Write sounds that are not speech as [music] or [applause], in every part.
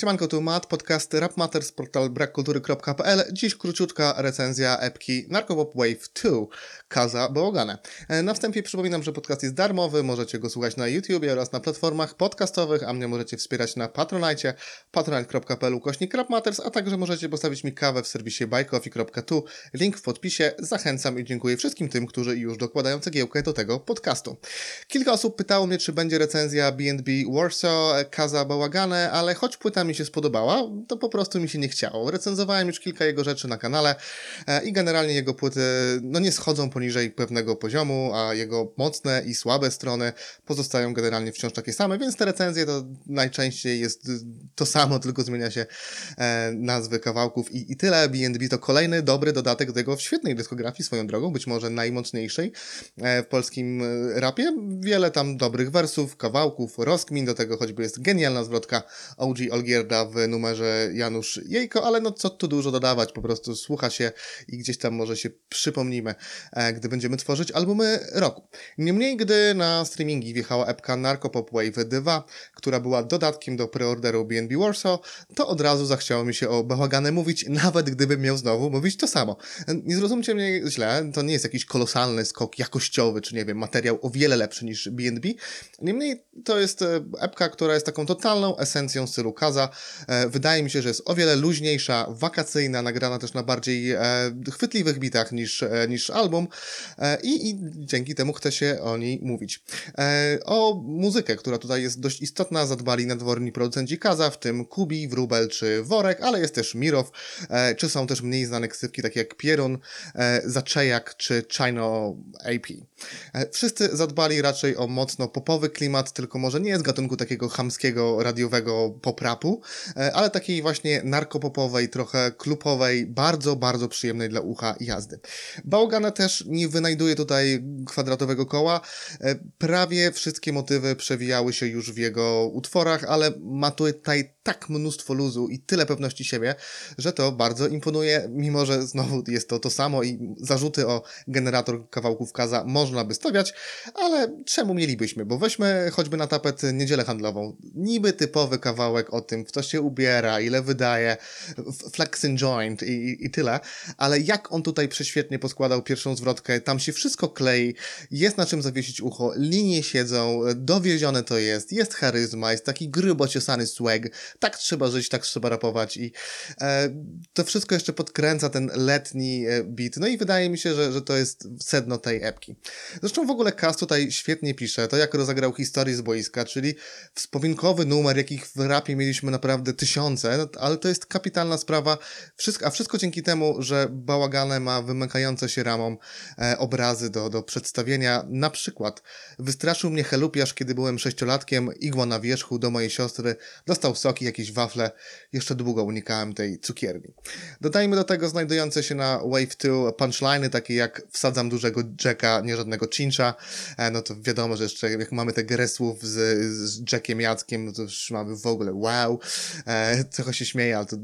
Siemanko, tu Matt, podcast Rap Matters, portal brakkultury.pl. Dziś króciutka recenzja epki Narcopop Wave 2, Kaza Bałagane. E, Na wstępie przypominam, że podcast jest darmowy, możecie go słuchać na YouTubie oraz na platformach podcastowych, a mnie możecie wspierać na Patronite, patronite.pl ukośnik Matters, a także możecie postawić mi kawę w serwisie buycoffee.tu, link w podpisie. Zachęcam i dziękuję wszystkim tym, którzy już dokładają cegiełkę do tego podcastu. Kilka osób pytało mnie, czy będzie recenzja B&B Warsaw, Kaza Bałagane, ale choć płyta mi się spodobała, to po prostu mi się nie chciało. Recenzowałem już kilka jego rzeczy na kanale e, i generalnie jego płyty no nie schodzą poniżej pewnego poziomu, a jego mocne i słabe strony pozostają generalnie wciąż takie same, więc te recenzje to najczęściej jest to samo, [laughs] tylko zmienia się e, nazwy kawałków i, i tyle. B&B to kolejny dobry dodatek do jego świetnej dyskografii swoją drogą, być może najmocniejszej e, w polskim rapie. Wiele tam dobrych wersów, kawałków, rozkmin, do tego choćby jest genialna zwrotka OG Olgierda w numerze Janusz Jejko, ale no co tu dużo dodawać, po prostu słucha się i gdzieś tam może się przypomnimy, e, gdy będziemy tworzyć albumy roku. Niemniej, gdy na streamingi wjechała epka Narcopop Wave 2, która była dodatkiem do preorderu B&B Warsaw, to od razu zachciało mi się o bałagane mówić, nawet gdybym miał znowu mówić to samo. Nie zrozumcie mnie źle, to nie jest jakiś kolosalny skok jakościowy, czy nie wiem, materiał o wiele lepszy niż B&B. Niemniej to jest e, epka, która jest taką totalną esencją stylu Kaza. E, Wydaje mi się, że jest o wiele luźniejsza, wakacyjna, nagrana też na bardziej e, chwytliwych bitach niż, e, niż album i, i dzięki temu chce się o niej mówić. O muzykę, która tutaj jest dość istotna, zadbali nadworni producenci Kaza, w tym Kubi, Wróbel czy Worek, ale jest też Mirow, czy są też mniej znane ksywki takie jak Pierun, Zaczejak czy Chino AP. E, Wszyscy zadbali raczej o mocno popowy klimat, tylko może nie z gatunku takiego chamskiego, radiowego poprapu, e, ale takiej właśnie narkopopowej, trochę klubowej, bardzo, bardzo przyjemnej dla ucha jazdy. Bałgana też nie wynajduje tutaj kwadratowego koła. E, Prawie wszystkie motywy przewijały się już w jego utworach, ale ma tutaj tak mnóstwo luzu i tyle pewności siebie, że to bardzo imponuje, mimo że znowu jest to to samo i zarzuty o generator kawałków Kaza można by stawiać, ale czemu mielibyśmy? Bo weźmy choćby na tapet niedzielę handlową. Niby typowy kawałek o tym, w co się ubiera, ile wydaje, f- flexing joint i, i, i tyle, ale jak on tutaj prześwietnie poskładał pierwszą zwrotkę, tam się wszystko klei, jest na czym zawiesić ucho, linie siedzą, dowiezione to jest, jest charyzma, jest taki grubo ciosany swag, tak trzeba żyć, tak trzeba rapować i e, to wszystko jeszcze podkręca ten letni e, beat, no i wydaje mi się, że, że to jest sedno tej epki. Zresztą w ogóle Kaz tutaj świetnie pisze to, jak rozegrał historię z boiska, czyli wspominkowy numer, jakich w rapie mieliśmy naprawdę tysiące, ale to jest kapitalna sprawa, wszystko, a wszystko dzięki temu, że Bałagane ma wymykające się ramą e, obrazy do, do przedstawienia. Na przykład wystraszył mnie helupiarz, kiedy byłem sześciolatkiem, igła na wierzchu do mojej siostry, dostał soki, jakieś wafle, jeszcze długo unikałem tej cukierni. Dodajmy do tego znajdujące się na Wave 2 punchliny, takie jak wsadzam dużego Jacka, nie żadnego cincha, e, no to wiadomo, że jeszcze jak mamy te grę słów z, z Jackiem Jackiem, no to już mamy w ogóle wow, e, trochę się śmieję, ale to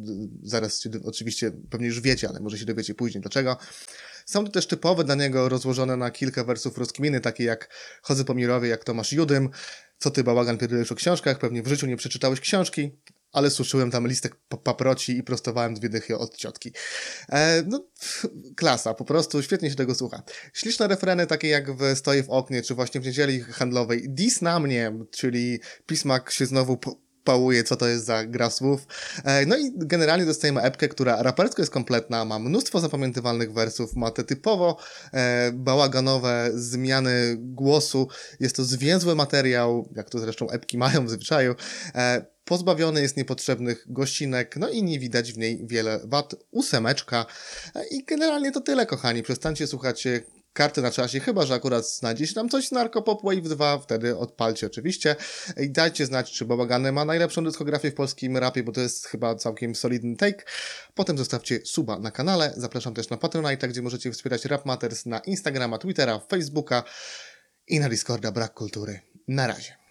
zaraz się, oczywiście pewnie już wiecie, ale może się dowiecie później dlaczego. Są to też typowe dla niego rozłożone na kilka wersów rozkminy, takie jak Chodzę po Mirowie, jak Tomasz Judym, co ty bałagan pierdolisz o książkach, pewnie w życiu nie przeczytałeś książki, ale suszyłem tam listek pa- paproci i prostowałem dwie dychy od ciotki. E, no, klasa, po prostu świetnie się tego słucha. Śliczne refreny, takie jak w Stoję w oknie, czy właśnie w Niedzieli Handlowej. Dis na mnie, czyli Pismak się znowu pałuje, co to jest za gra słów. E, No i generalnie dostajemy epkę, która rapersko jest kompletna, ma mnóstwo zapamiętywalnych wersów, ma te typowo e, bałaganowe zmiany głosu. Jest to zwięzły materiał, jak to zresztą epki mają w zwyczaju. Pozbawiony jest niepotrzebnych gościnek, no i nie widać w niej wiele wad. Ósemeczka. I generalnie to tyle, kochani. Przestańcie słuchać karty na czasie, chyba że akurat znajdzie się tam coś z Narcopop Wave 2, wtedy odpalcie oczywiście i dajcie znać, czy Bobagany ma najlepszą dyskografię w polskim rapie, bo to jest chyba całkiem solidny take. Potem zostawcie suba na kanale, zapraszam też na Patronite, gdzie możecie wspierać Rap Matters na Instagrama, Twittera, Facebooka i na Discorda Brak Kultury. Na razie.